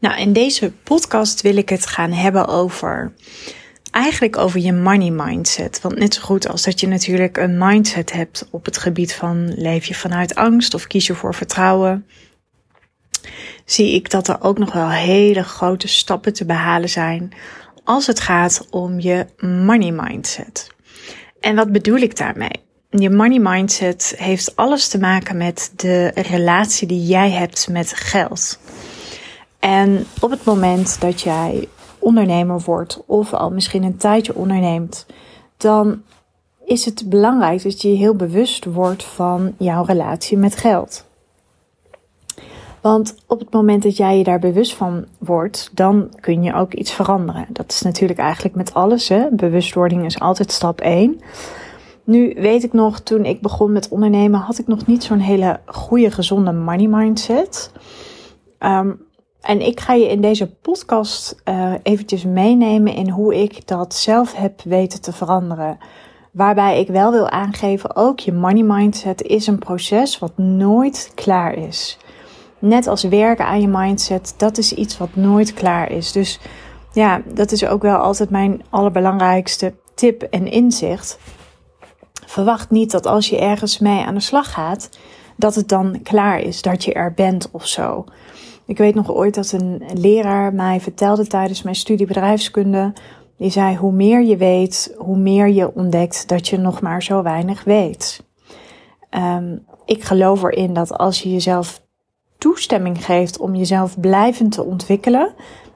Nou, in deze podcast wil ik het gaan hebben over eigenlijk over je money mindset. Want net zo goed als dat je natuurlijk een mindset hebt op het gebied van leef je vanuit angst of kies je voor vertrouwen, zie ik dat er ook nog wel hele grote stappen te behalen zijn als het gaat om je money mindset. En wat bedoel ik daarmee? Je money mindset heeft alles te maken met de relatie die jij hebt met geld. En op het moment dat jij ondernemer wordt of al misschien een tijdje onderneemt, dan is het belangrijk dat je heel bewust wordt van jouw relatie met geld. Want op het moment dat jij je daar bewust van wordt, dan kun je ook iets veranderen. Dat is natuurlijk eigenlijk met alles. Hè? Bewustwording is altijd stap 1. Nu weet ik nog, toen ik begon met ondernemen, had ik nog niet zo'n hele goede, gezonde money mindset. Um, en ik ga je in deze podcast uh, eventjes meenemen in hoe ik dat zelf heb weten te veranderen. Waarbij ik wel wil aangeven, ook je money mindset is een proces wat nooit klaar is. Net als werken aan je mindset, dat is iets wat nooit klaar is. Dus ja, dat is ook wel altijd mijn allerbelangrijkste tip en inzicht. Verwacht niet dat als je ergens mee aan de slag gaat, dat het dan klaar is, dat je er bent of zo. Ik weet nog ooit dat een leraar mij vertelde tijdens mijn studie bedrijfskunde. Die zei: Hoe meer je weet, hoe meer je ontdekt dat je nog maar zo weinig weet. Um, ik geloof erin dat als je jezelf toestemming geeft om jezelf blijvend te ontwikkelen.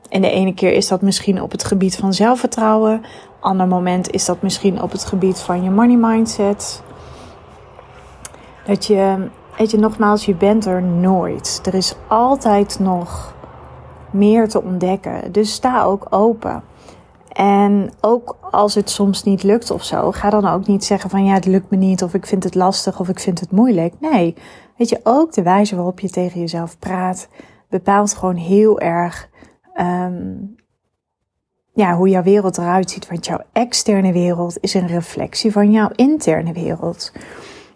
En de ene keer is dat misschien op het gebied van zelfvertrouwen. Ander moment is dat misschien op het gebied van je money mindset. Dat je Weet je, nogmaals, je bent er nooit. Er is altijd nog meer te ontdekken. Dus sta ook open. En ook als het soms niet lukt of zo, ga dan ook niet zeggen van ja, het lukt me niet of ik vind het lastig of ik vind het moeilijk. Nee, weet je, ook de wijze waarop je tegen jezelf praat bepaalt gewoon heel erg um, ja, hoe jouw wereld eruit ziet. Want jouw externe wereld is een reflectie van jouw interne wereld.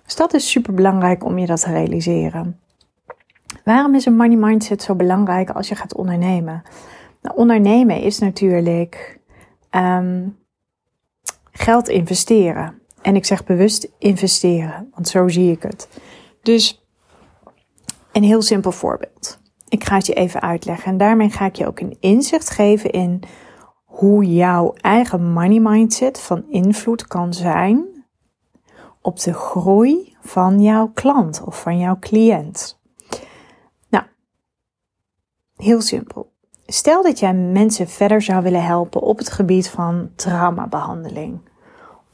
Dus dat is super belangrijk om je dat te realiseren. Waarom is een money mindset zo belangrijk als je gaat ondernemen? Nou, ondernemen is natuurlijk um, geld investeren. En ik zeg bewust investeren, want zo zie ik het. Dus een heel simpel voorbeeld. Ik ga het je even uitleggen en daarmee ga ik je ook een inzicht geven in hoe jouw eigen money mindset van invloed kan zijn op de groei van jouw klant of van jouw cliënt. Nou, heel simpel. Stel dat jij mensen verder zou willen helpen op het gebied van traumabehandeling.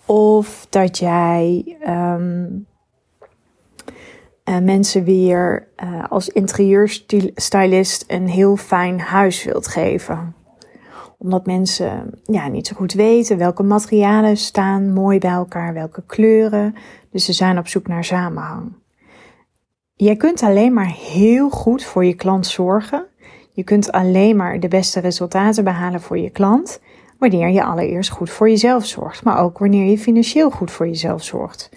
Of dat jij um, uh, mensen weer uh, als interieurstylist een heel fijn huis wilt geven omdat mensen ja, niet zo goed weten welke materialen staan mooi bij elkaar, welke kleuren. Dus ze zijn op zoek naar samenhang. Jij kunt alleen maar heel goed voor je klant zorgen. Je kunt alleen maar de beste resultaten behalen voor je klant wanneer je allereerst goed voor jezelf zorgt, maar ook wanneer je financieel goed voor jezelf zorgt.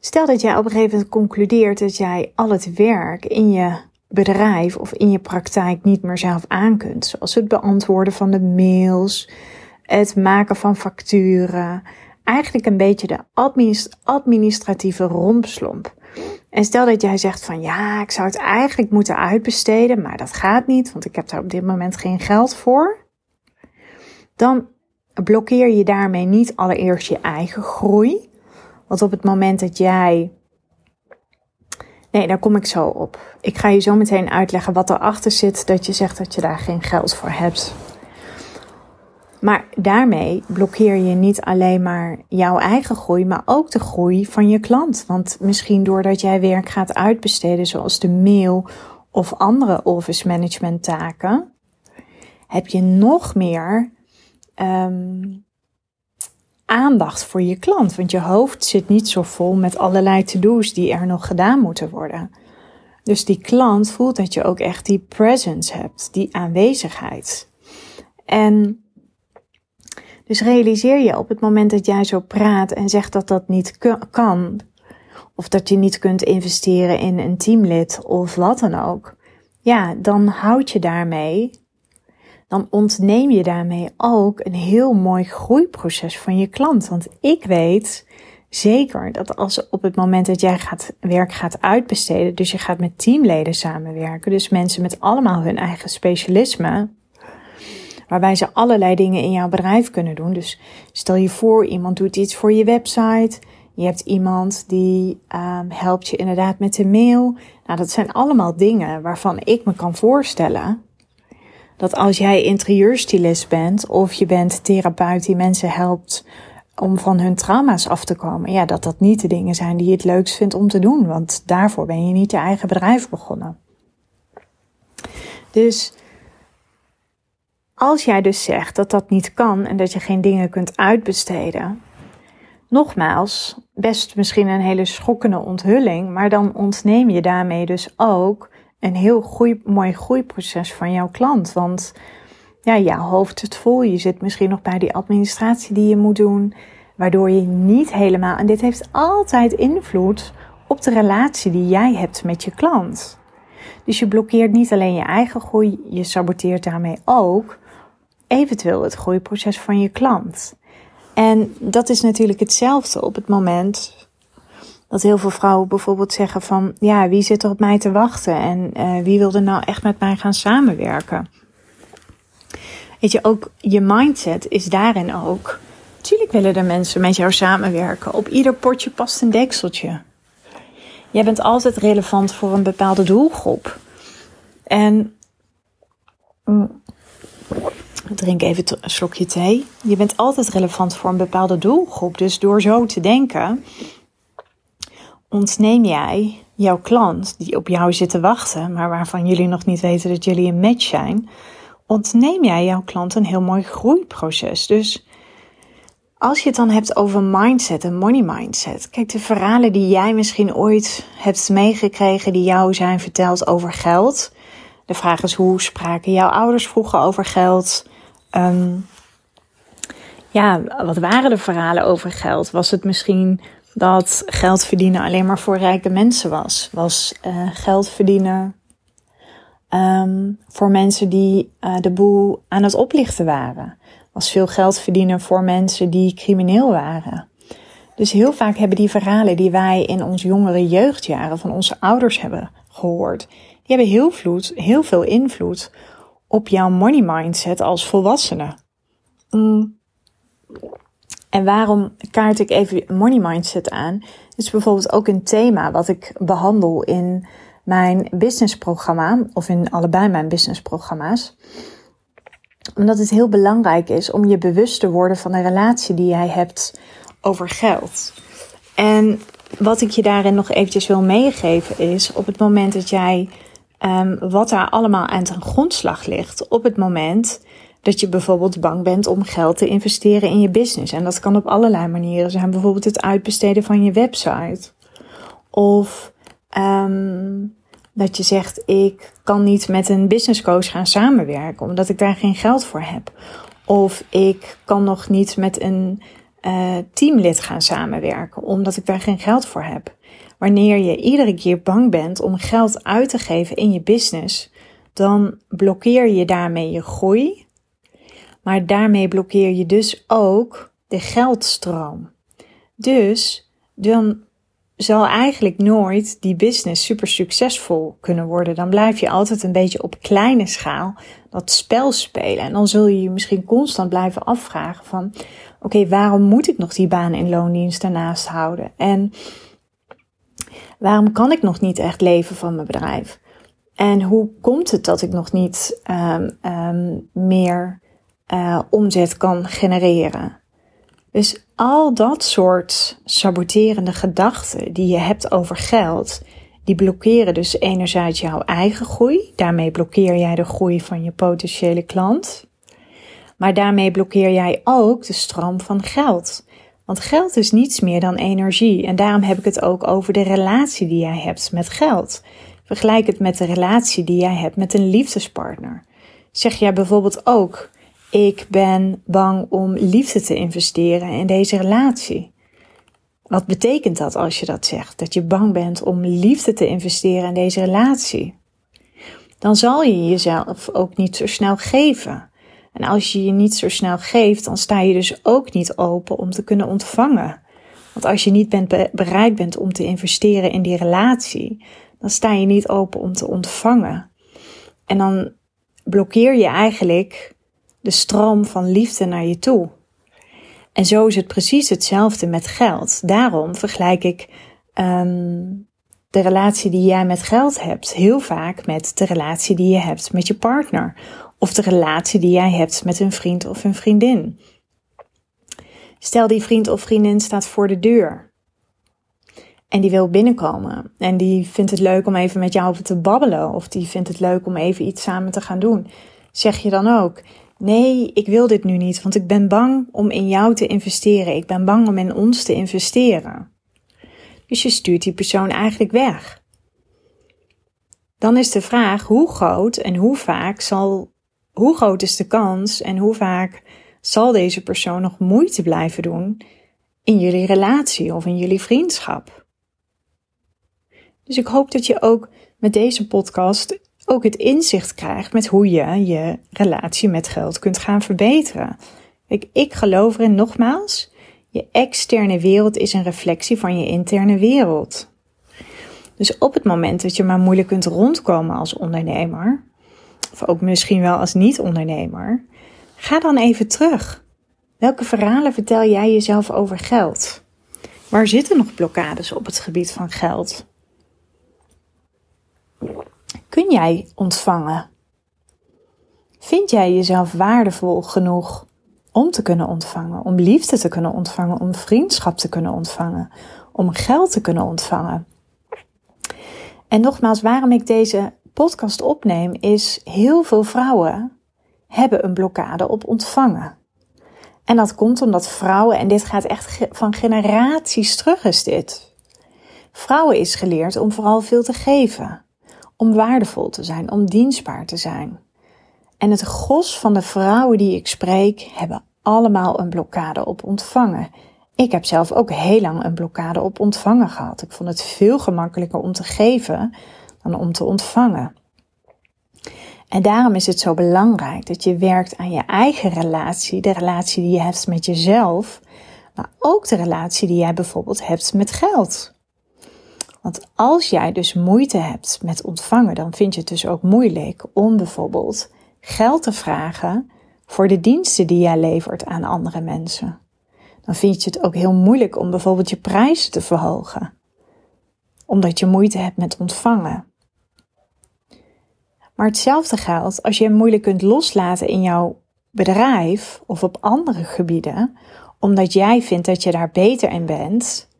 Stel dat jij op een gegeven moment concludeert dat jij al het werk in je bedrijf of in je praktijk niet meer zelf aan kunt. Zoals het beantwoorden van de mails, het maken van facturen. Eigenlijk een beetje de administratieve rompslomp. En stel dat jij zegt van ja, ik zou het eigenlijk moeten uitbesteden, maar dat gaat niet, want ik heb daar op dit moment geen geld voor. Dan blokkeer je daarmee niet allereerst je eigen groei. Want op het moment dat jij Nee, daar kom ik zo op. Ik ga je zo meteen uitleggen wat erachter zit dat je zegt dat je daar geen geld voor hebt. Maar daarmee blokkeer je niet alleen maar jouw eigen groei, maar ook de groei van je klant. Want misschien doordat jij werk gaat uitbesteden, zoals de mail of andere office management taken, heb je nog meer ehm, aandacht voor je klant. Want je hoofd zit niet zo vol met allerlei to-do's die er nog gedaan moeten worden. Dus die klant voelt dat je ook echt die presence hebt, die aanwezigheid. En dus realiseer je op het moment dat jij zo praat en zegt dat dat niet kan, of dat je niet kunt investeren in een teamlid of wat dan ook, ja, dan houd je daarmee, dan ontneem je daarmee ook een heel mooi groeiproces van je klant. Want ik weet zeker dat als op het moment dat jij gaat, werk gaat uitbesteden, dus je gaat met teamleden samenwerken, dus mensen met allemaal hun eigen specialisme, waarbij ze allerlei dingen in jouw bedrijf kunnen doen. Dus stel je voor, iemand doet iets voor je website. Je hebt iemand die um, helpt je inderdaad met de mail. Nou, dat zijn allemaal dingen waarvan ik me kan voorstellen dat als jij interieurstylist bent of je bent therapeut die mensen helpt om van hun trauma's af te komen, ja, dat dat niet de dingen zijn die je het leukst vindt om te doen, want daarvoor ben je niet je eigen bedrijf begonnen. Dus als jij dus zegt dat dat niet kan en dat je geen dingen kunt uitbesteden, nogmaals, best misschien een hele schokkende onthulling, maar dan ontneem je daarmee dus ook een heel groei, mooi groeiproces van jouw klant. Want ja, jouw hoofd zit vol. Je zit misschien nog bij die administratie die je moet doen, waardoor je niet helemaal. En dit heeft altijd invloed op de relatie die jij hebt met je klant. Dus je blokkeert niet alleen je eigen groei, je saboteert daarmee ook eventueel het groeiproces van je klant. En dat is natuurlijk hetzelfde op het moment dat heel veel vrouwen bijvoorbeeld zeggen van ja, wie zit er op mij te wachten en uh, wie wil er nou echt met mij gaan samenwerken? Weet je, ook je mindset is daarin ook. Tuurlijk willen er mensen met jou samenwerken. Op ieder potje past een dekseltje. Jij bent altijd relevant voor een bepaalde doelgroep. En mm, drink even een slokje thee. Je bent altijd relevant voor een bepaalde doelgroep. Dus door zo te denken, ontneem jij jouw klant die op jou zit te wachten, maar waarvan jullie nog niet weten dat jullie een match zijn, ontneem jij jouw klant een heel mooi groeiproces. Dus als je het dan hebt over mindset, een money mindset. Kijk, de verhalen die jij misschien ooit hebt meegekregen, die jou zijn verteld over geld. De vraag is, hoe spraken jouw ouders vroeger over geld? Um, ja, wat waren de verhalen over geld? Was het misschien dat geld verdienen alleen maar voor rijke mensen was? Was uh, geld verdienen um, voor mensen die uh, de boel aan het oplichten waren? Was veel geld verdienen voor mensen die crimineel waren? Dus heel vaak hebben die verhalen die wij in onze jongere jeugdjaren van onze ouders hebben gehoord, die hebben heel, heel veel invloed op jouw money mindset als volwassene. Mm. En waarom kaart ik even money mindset aan? is bijvoorbeeld ook een thema wat ik behandel in mijn businessprogramma of in allebei mijn businessprogramma's. Omdat het heel belangrijk is om je bewust te worden van de relatie die jij hebt over geld. En wat ik je daarin nog eventjes wil meegeven is op het moment dat jij um, wat daar allemaal aan ten grondslag ligt, op het moment dat je bijvoorbeeld bang bent om geld te investeren in je business. En dat kan op allerlei manieren zijn. Bijvoorbeeld het uitbesteden van je website. Of um, dat je zegt, ik kan niet met een business coach gaan samenwerken, omdat ik daar geen geld voor heb. Of ik kan nog niet met een uh, teamlid gaan samenwerken, omdat ik daar geen geld voor heb. Wanneer je iedere keer bang bent om geld uit te geven in je business, dan blokkeer je daarmee je groei maar daarmee blokkeer je dus ook de geldstroom. Dus dan zal eigenlijk nooit die business super succesvol kunnen worden. Dan blijf je altijd een beetje op kleine schaal dat spel spelen. En dan zul je je misschien constant blijven afvragen van... oké, waarom moet ik nog die baan in loondienst daarnaast houden? En waarom kan ik nog niet echt leven van mijn bedrijf? En hoe komt het dat ik nog niet um, um, meer uh, omzet kan genereren. Dus al dat soort saboterende gedachten die je hebt over geld, Die blokkeren dus enerzijds jouw eigen groei. Daarmee blokkeer jij de groei van je potentiële klant. Maar daarmee blokkeer jij ook de stroom van geld. Want geld is niets meer dan energie. En daarom heb ik het ook over de relatie die jij hebt met geld. Vergelijk het met de relatie die jij hebt met een liefdespartner. Zeg jij bijvoorbeeld ook: Ik ben bang om liefde te investeren in deze relatie. Wat betekent dat als je dat zegt? Dat je bang bent om liefde te investeren in deze relatie. Dan zal je jezelf ook niet zo snel geven. En als je je niet zo snel geeft, dan sta je dus ook niet open om te kunnen ontvangen. Want als je niet bent bereid bent om te investeren in die relatie, dan sta je niet open om te ontvangen. En dan blokkeer je eigenlijk de stroom van liefde naar je toe. En zo is het precies hetzelfde met geld. Daarom vergelijk ik um, de relatie die jij met geld hebt heel vaak met de relatie die je hebt met je partner. Of de relatie die jij hebt met een vriend of een vriendin. Stel die vriend of vriendin staat voor de deur. En die wil binnenkomen. En die vindt het leuk om even met jou te babbelen. Of die vindt het leuk om even iets samen te gaan doen. Zeg je dan ook: Nee, ik wil dit nu niet, want ik ben bang om in jou te investeren. Ik ben bang om in ons te investeren. Dus je stuurt die persoon eigenlijk weg. Dan is de vraag: hoe groot en hoe vaak zal. Hoe groot is de kans en hoe vaak zal deze persoon nog moeite blijven doen in jullie relatie of in jullie vriendschap? Dus ik hoop dat je ook met deze podcast ook het inzicht krijgt met hoe je je relatie met geld kunt gaan verbeteren. Ik, ik geloof erin nogmaals, je externe wereld is een reflectie van je interne wereld. Dus op het moment dat je maar moeilijk kunt rondkomen als ondernemer, of ook misschien wel als niet-ondernemer, ga dan even terug. Welke verhalen vertel jij jezelf over geld? Waar zitten nog blokkades op het gebied van geld? Kun jij ontvangen? Vind jij jezelf waardevol genoeg om te kunnen ontvangen, om liefde te kunnen ontvangen, om vriendschap te kunnen ontvangen, om geld te kunnen ontvangen? En nogmaals, waarom ik deze podcast opneem, is heel veel vrouwen hebben een blokkade op ontvangen. En dat komt omdat vrouwen, en dit gaat echt van generaties terug is dit. Vrouwen is geleerd om vooral veel te geven om waardevol te zijn, om dienstbaar te zijn. En het gros van de vrouwen die ik spreek hebben allemaal een blokkade op ontvangen. Ik heb zelf ook heel lang een blokkade op ontvangen gehad. Ik vond het veel gemakkelijker om te geven dan om te ontvangen. En daarom is het zo belangrijk dat je werkt aan je eigen relatie, de relatie die je hebt met jezelf, maar ook de relatie die jij bijvoorbeeld hebt met geld. Want als jij dus moeite hebt met ontvangen, dan vind je het dus ook moeilijk om bijvoorbeeld geld te vragen voor de diensten die jij levert aan andere mensen. Dan vind je het ook heel moeilijk om bijvoorbeeld je prijzen te verhogen, omdat je moeite hebt met ontvangen. Maar hetzelfde geldt als je moeilijk kunt loslaten in jouw bedrijf of op andere gebieden, omdat jij vindt dat je daar beter in bent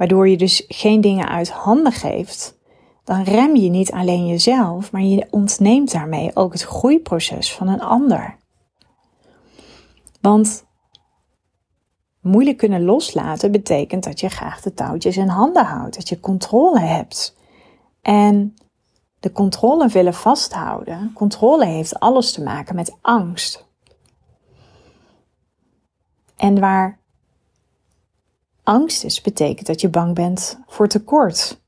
waardoor je dus geen dingen uit handen geeft, dan rem je niet alleen jezelf, maar je ontneemt daarmee ook het groeiproces van een ander. Want moeilijk kunnen loslaten betekent dat je graag de touwtjes in handen houdt, dat je controle hebt. En de controle willen vasthouden, controle heeft alles te maken met angst. En waar angst is, betekent dat je bang bent voor tekort.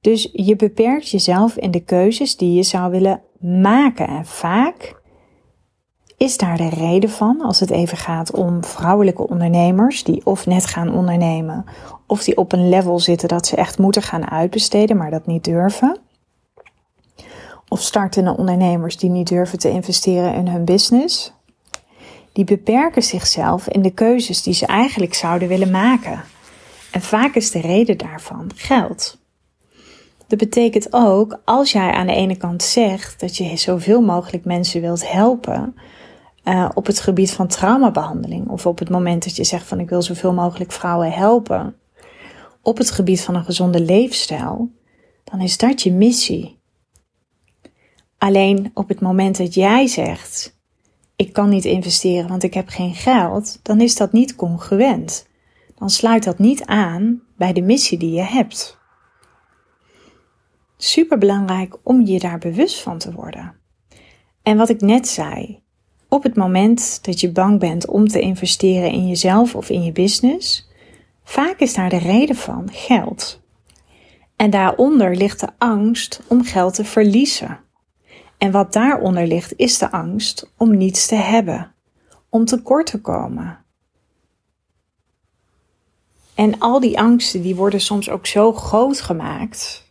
Dus je beperkt jezelf in de keuzes die je zou willen maken. En vaak is daar de reden van, als het even gaat om vrouwelijke ondernemers die of net gaan ondernemen, of die op een level zitten dat ze echt moeten gaan uitbesteden, maar dat niet durven. Of startende ondernemers die niet durven te investeren in hun business die beperken zichzelf in de keuzes die ze eigenlijk zouden willen maken. En vaak is de reden daarvan geld. Dat betekent ook, als jij aan de ene kant zegt dat je zoveel mogelijk mensen wilt helpen uh, op het gebied van traumabehandeling, of op het moment dat je zegt van ik wil zoveel mogelijk vrouwen helpen op het gebied van een gezonde leefstijl, dan is dat je missie. Alleen op het moment dat jij zegt: Ik kan niet investeren, want ik heb geen geld, dan is dat niet congruent. Dan sluit dat niet aan bij de missie die je hebt. Super belangrijk om je daar bewust van te worden. En wat ik net zei, op het moment dat je bang bent om te investeren in jezelf of in je business, vaak is daar de reden van geld. En daaronder ligt de angst om geld te verliezen. En wat daaronder ligt is de angst om niets te hebben, om tekort te komen. En al die angsten die worden soms ook zo groot gemaakt.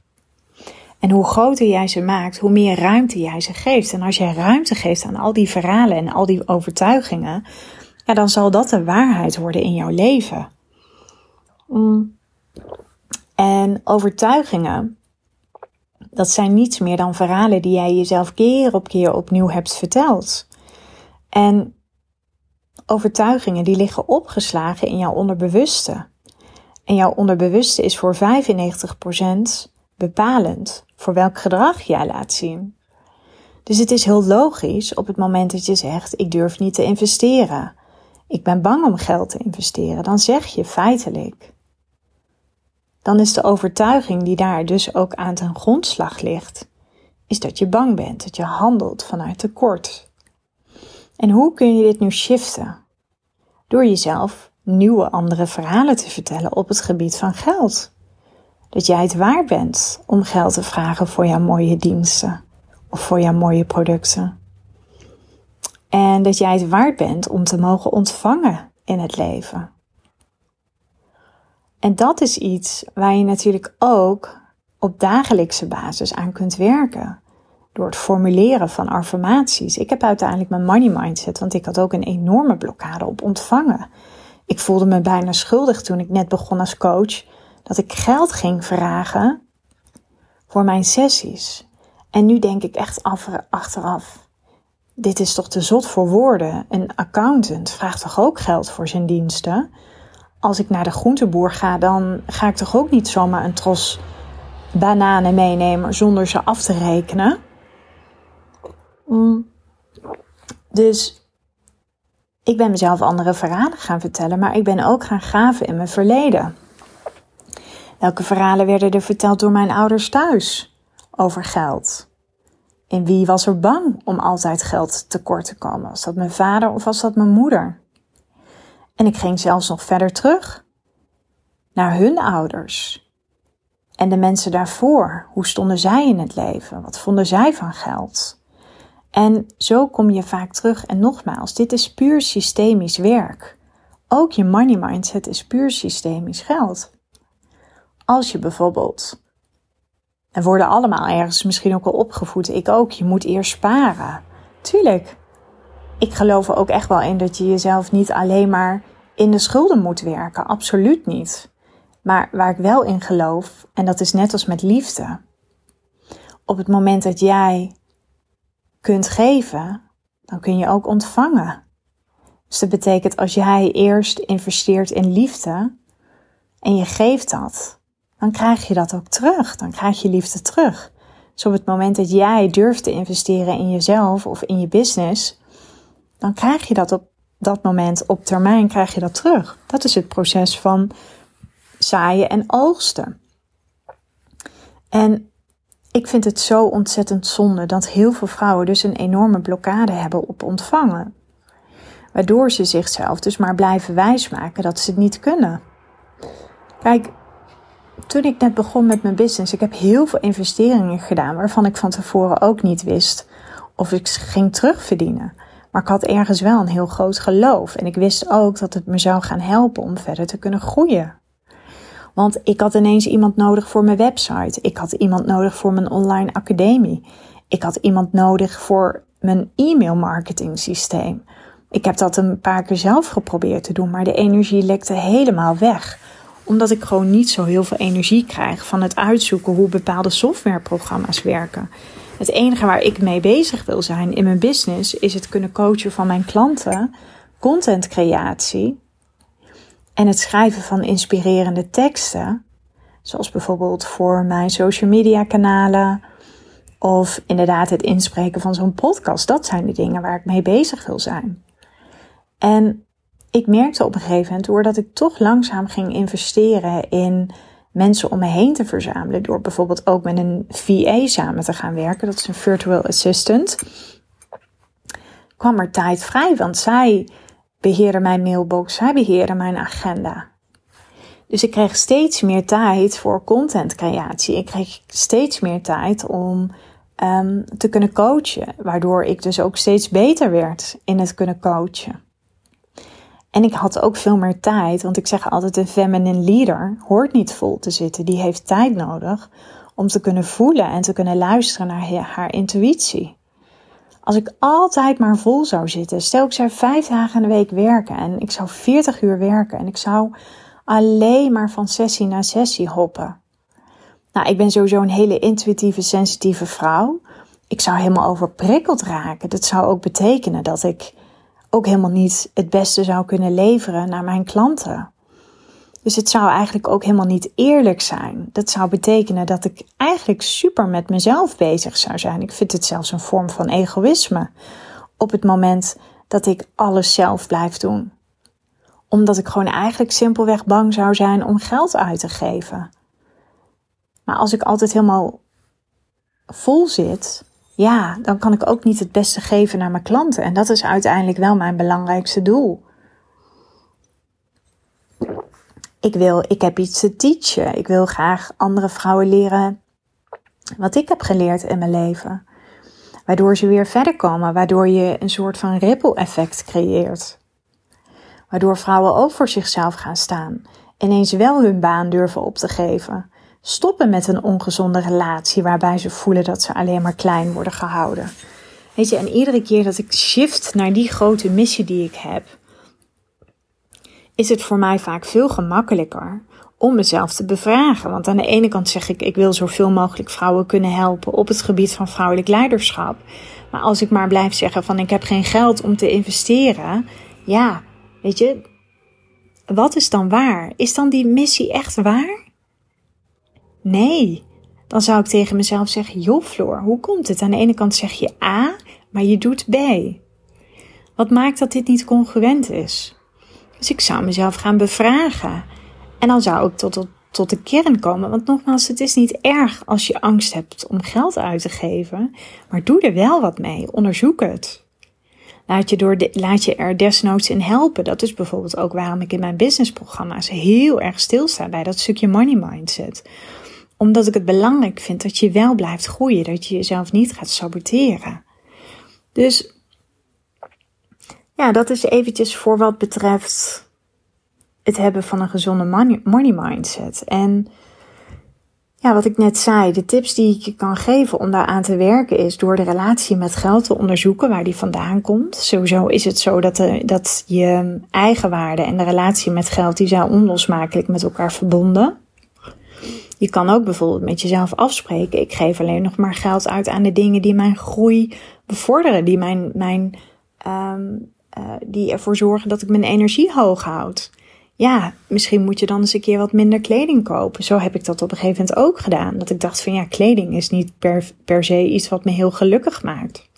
En hoe groter jij ze maakt, hoe meer ruimte jij ze geeft. En als jij ruimte geeft aan al die verhalen en al die overtuigingen, dan zal dat de waarheid worden in jouw leven. Mm. En overtuigingen, dat zijn niets meer dan verhalen die jij jezelf keer op keer opnieuw hebt verteld. En overtuigingen die liggen opgeslagen in jouw onderbewuste. En jouw onderbewuste is voor 95% bepalend voor welk gedrag jij laat zien. Dus het is heel logisch op het moment dat je zegt: Ik durf niet te investeren. Ik ben bang om geld te investeren. Dan zeg je feitelijk dan is de overtuiging die daar dus ook aan ten grondslag ligt, is dat je bang bent, dat je handelt vanuit tekort. En hoe kun je dit nu shiften? Door jezelf nieuwe andere verhalen te vertellen op het gebied van geld. Dat jij het waard bent om geld te vragen voor jouw mooie diensten of voor jouw mooie producten. En dat jij het waard bent om te mogen ontvangen in het leven. En dat is iets waar je natuurlijk ook op dagelijkse basis aan kunt werken. Door het formuleren van affirmaties. Ik heb uiteindelijk mijn money mindset, want ik had ook een enorme blokkade op ontvangen. Ik voelde me bijna schuldig toen ik net begon als coach, dat ik geld ging vragen voor mijn sessies. En nu denk ik echt af, achteraf, dit is toch te zot voor woorden. Een accountant vraagt toch ook geld voor zijn diensten? Als ik naar de groenteboer ga, dan ga ik toch ook niet zomaar een tros bananen meenemen zonder ze af te rekenen. Mm. Dus ik ben mezelf andere verhalen gaan vertellen, maar ik ben ook gaan graven in mijn verleden. Welke verhalen werden er verteld door mijn ouders thuis over geld? En wie was er bang om altijd geld tekort te komen? Was dat mijn vader of was dat mijn moeder? En ik ging zelfs nog verder terug naar hun ouders. En de mensen daarvoor, hoe stonden zij in het leven? Wat vonden zij van geld? En zo kom je vaak terug. En nogmaals, dit is puur systemisch werk. Ook je money mindset is puur systemisch geld. Als je bijvoorbeeld, en worden allemaal ergens misschien ook al opgevoed, ik ook, je moet eerst sparen. Tuurlijk, ik geloof er ook echt wel in dat je jezelf niet alleen maar in de schulden moet werken. Absoluut niet. Maar waar ik wel in geloof, en dat is net als met liefde. Op het moment dat jij kunt geven, dan kun je ook ontvangen. Dus dat betekent als jij eerst investeert in liefde en je geeft dat, dan krijg je dat ook terug. Dan krijg je liefde terug. Dus op het moment dat jij durft te investeren in jezelf of in je business, dan krijg je dat op dat moment op termijn krijg je dat terug. Dat is het proces van zaaien en oogsten. En ik vind het zo ontzettend zonde dat heel veel vrouwen dus een enorme blokkade hebben op ontvangen. Waardoor ze zichzelf dus maar blijven wijsmaken dat ze het niet kunnen. Kijk, toen ik net begon met mijn business, ik heb heel veel investeringen gedaan waarvan ik van tevoren ook niet wist of ik ging terugverdienen. Maar ik had ergens wel een heel groot geloof. En ik wist ook dat het me zou gaan helpen om verder te kunnen groeien. Want ik had ineens iemand nodig voor mijn website. Ik had iemand nodig voor mijn online academie. Ik had iemand nodig voor mijn e-mail marketing systeem. Ik heb dat een paar keer zelf geprobeerd te doen, maar de energie lekte helemaal weg. Omdat ik gewoon niet zo heel veel energie krijg van het uitzoeken hoe bepaalde softwareprogramma's werken. Het enige waar ik mee bezig wil zijn in mijn business is het kunnen coachen van mijn klanten, contentcreatie en het schrijven van inspirerende teksten, Zoals bijvoorbeeld voor mijn social media kanalen. Of inderdaad het inspreken van zo'n podcast. Dat zijn de dingen waar ik mee bezig wil zijn. En ik merkte op een gegeven moment, doordat ik toch langzaam ging investeren in mensen om me heen te verzamelen. Door bijvoorbeeld ook met een VA samen te gaan werken. Dat is een virtual assistant. Kwam er tijd vrij, want zij beheerden mijn mailbox, zij beheerden mijn agenda. Dus ik kreeg steeds meer tijd voor contentcreatie. Ik kreeg steeds meer tijd om um, te kunnen coachen, waardoor ik dus ook steeds beter werd in het kunnen coachen. En ik had ook veel meer tijd, want ik zeg altijd: een feminine leader hoort niet vol te zitten. Die heeft tijd nodig om te kunnen voelen en te kunnen luisteren naar haar intuïtie. Als ik altijd maar vol zou zitten, stel ik zou vijf dagen in de week werken en ik zou 40 uur werken en ik zou alleen maar van sessie naar sessie hoppen. Nou, ik ben sowieso een hele intuïtieve, sensitieve vrouw. Ik zou helemaal overprikkeld raken. Dat zou ook betekenen dat ik ook helemaal niet het beste zou kunnen leveren naar mijn klanten. Dus het zou eigenlijk ook helemaal niet eerlijk zijn. Dat zou betekenen dat ik eigenlijk super met mezelf bezig zou zijn. Ik vind het zelfs een vorm van egoïsme. Op het moment dat ik alles zelf blijf doen. Omdat ik gewoon eigenlijk simpelweg bang zou zijn om geld uit te geven. Maar als ik altijd helemaal vol zit, ja, dan kan ik ook niet het beste geven naar mijn klanten. En dat is uiteindelijk wel mijn belangrijkste doel. Ik wil, ik heb iets te teachen. Ik wil graag andere vrouwen leren wat ik heb geleerd in mijn leven. Waardoor ze weer verder komen, waardoor je een soort van ripple effect creëert. Waardoor vrouwen ook voor zichzelf gaan staan. Ineens wel hun baan durven op te geven stoppen met een ongezonde relatie waarbij ze voelen dat ze alleen maar klein worden gehouden. Weet je, en iedere keer dat ik shift naar die grote missie die ik heb, is het voor mij vaak veel gemakkelijker om mezelf te bevragen. Want aan de ene kant zeg ik, ik wil zoveel mogelijk vrouwen kunnen helpen op het gebied van vrouwelijk leiderschap. Maar als ik maar blijf zeggen van ik heb geen geld om te investeren, ja, weet je, wat is dan waar? Is dan die missie echt waar? Nee, dan zou ik tegen mezelf zeggen: Joh, Floor, hoe komt het? Aan de ene kant zeg je A, maar je doet B. Wat maakt dat dit niet congruent is? Dus ik zou mezelf gaan bevragen. En dan zou ik tot, tot, de kern komen. Want nogmaals, het is niet erg als je angst hebt om geld uit te geven. Maar doe er wel wat mee. Onderzoek het. Laat je, door de, laat je er desnoods in helpen. Dat is bijvoorbeeld ook waarom ik in mijn businessprogramma's heel erg stilsta bij dat stukje money mindset omdat ik het belangrijk vind dat je wel blijft groeien, dat je jezelf niet gaat saboteren. Dus ja, dat is eventjes voor wat betreft het hebben van een gezonde money, mindset. En ja, wat ik net zei, de tips die ik je kan geven om daaraan te werken is door de relatie met geld te onderzoeken waar die vandaan komt. Sowieso is het zo dat, de, dat je eigenwaarde en de relatie met geld, die zijn onlosmakelijk met elkaar verbonden. Je kan ook bijvoorbeeld met jezelf afspreken: ik geef alleen nog maar geld uit aan de dingen die mijn groei bevorderen, die, mijn, mijn, um, uh, die ervoor zorgen dat ik mijn energie hoog houd. Ja, misschien moet je dan eens een keer wat minder kleding kopen. Zo heb ik dat op een gegeven moment ook gedaan. Dat ik dacht van ja, kleding is niet per, per se iets wat me heel gelukkig maakt.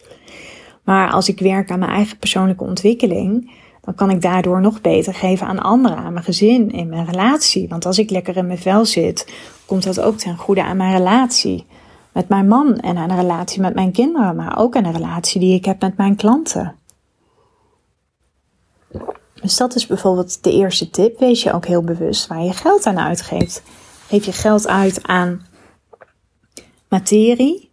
Maar als ik werk aan mijn eigen persoonlijke ontwikkeling, dan kan ik daardoor nog beter geven aan anderen, aan mijn gezin, in mijn relatie. Want als ik lekker in mijn vel zit, komt dat ook ten goede aan mijn relatie met mijn man en aan de relatie met mijn kinderen, maar ook aan de relatie die ik heb met mijn klanten. Dus dat is bijvoorbeeld de eerste tip. Wees je ook heel bewust waar je geld aan uitgeeft. Geef je geld uit aan materie.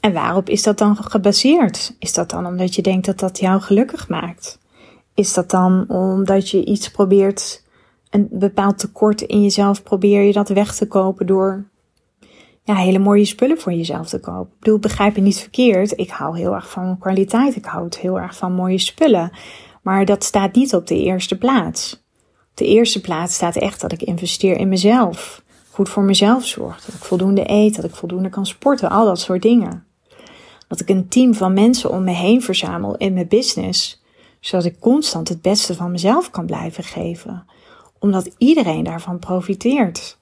En waarop is dat dan gebaseerd? Is dat dan omdat je denkt dat dat jou gelukkig maakt? Is dat dan omdat je iets probeert, een bepaald tekort in jezelf, probeer je dat weg te kopen door ja, hele mooie spullen voor jezelf te kopen? Ik bedoel, begrijp je niet verkeerd. Ik hou heel erg van kwaliteit. Ik hou heel erg van mooie spullen. Maar dat staat niet op de eerste plaats. Op de eerste plaats staat echt dat ik investeer in mezelf. Goed voor mezelf zorg. Dat ik voldoende eet. Dat ik voldoende kan sporten. Al dat soort dingen. Dat ik een team van mensen om me heen verzamel in mijn business zodat ik constant het beste van mezelf kan blijven geven, omdat iedereen daarvan profiteert.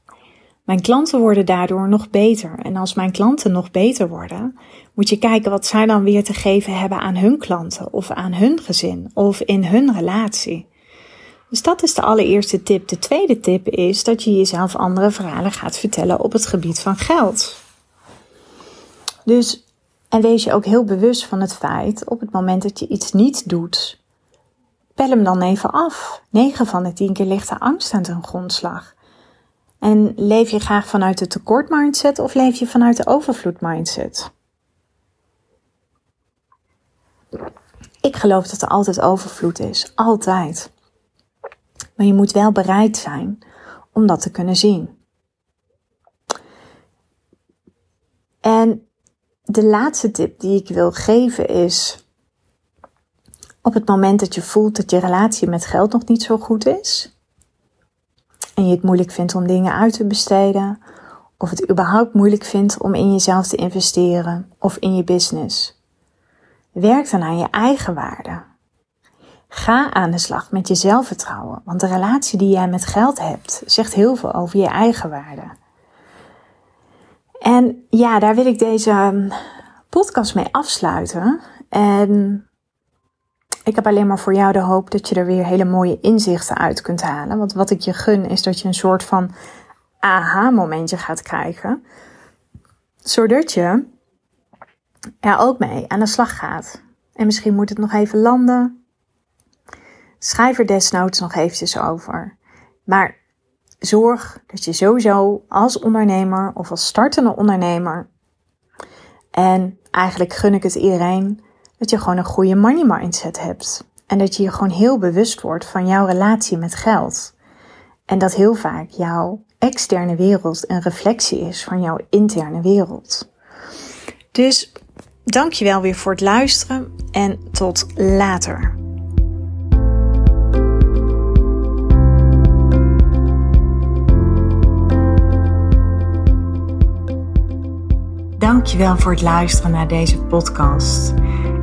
Mijn klanten worden daardoor nog beter. En als mijn klanten nog beter worden, moet je kijken wat zij dan weer te geven hebben aan hun klanten of aan hun gezin of in hun relatie. Dus dat is de allereerste tip. De tweede tip is dat je jezelf andere verhalen gaat vertellen op het gebied van geld. Dus, en wees je ook heel bewust van het feit op het moment dat je iets niet doet, pel hem dan even af. 9 van de 10 keer ligt er angst aan ten grondslag. En leef je graag vanuit de tekort mindset of leef je vanuit de overvloed mindset? Ik geloof dat er altijd overvloed is, altijd. Maar je moet wel bereid zijn om dat te kunnen zien. En de laatste tip die ik wil geven is: op het moment dat je voelt dat je relatie met geld nog niet zo goed is, en je het moeilijk vindt om dingen uit te besteden, of het überhaupt moeilijk vindt om in jezelf te investeren of in je business, werk dan aan je eigen waarde. Ga aan de slag met je zelfvertrouwen, want de relatie die jij met geld hebt zegt heel veel over je eigen waarde. En ja, daar wil ik deze um, podcast mee afsluiten. En ik heb alleen maar voor jou de hoop dat je er weer hele mooie inzichten uit kunt halen. Want wat ik je gun is dat je een soort van aha-momentje gaat krijgen. Zodat je er ook mee aan de slag gaat. En misschien moet het nog even landen. Schrijf er desnoods nog eventjes over. Maar zorg dat je sowieso als ondernemer of als startende ondernemer. En eigenlijk gun ik het iedereen dat je gewoon een goede money mindset hebt. En dat je je gewoon heel bewust wordt van jouw relatie met geld. En dat heel vaak jouw externe wereld een reflectie is van jouw interne wereld. Dus dankjewel weer voor het luisteren en tot later. Dankjewel voor het luisteren naar deze podcast.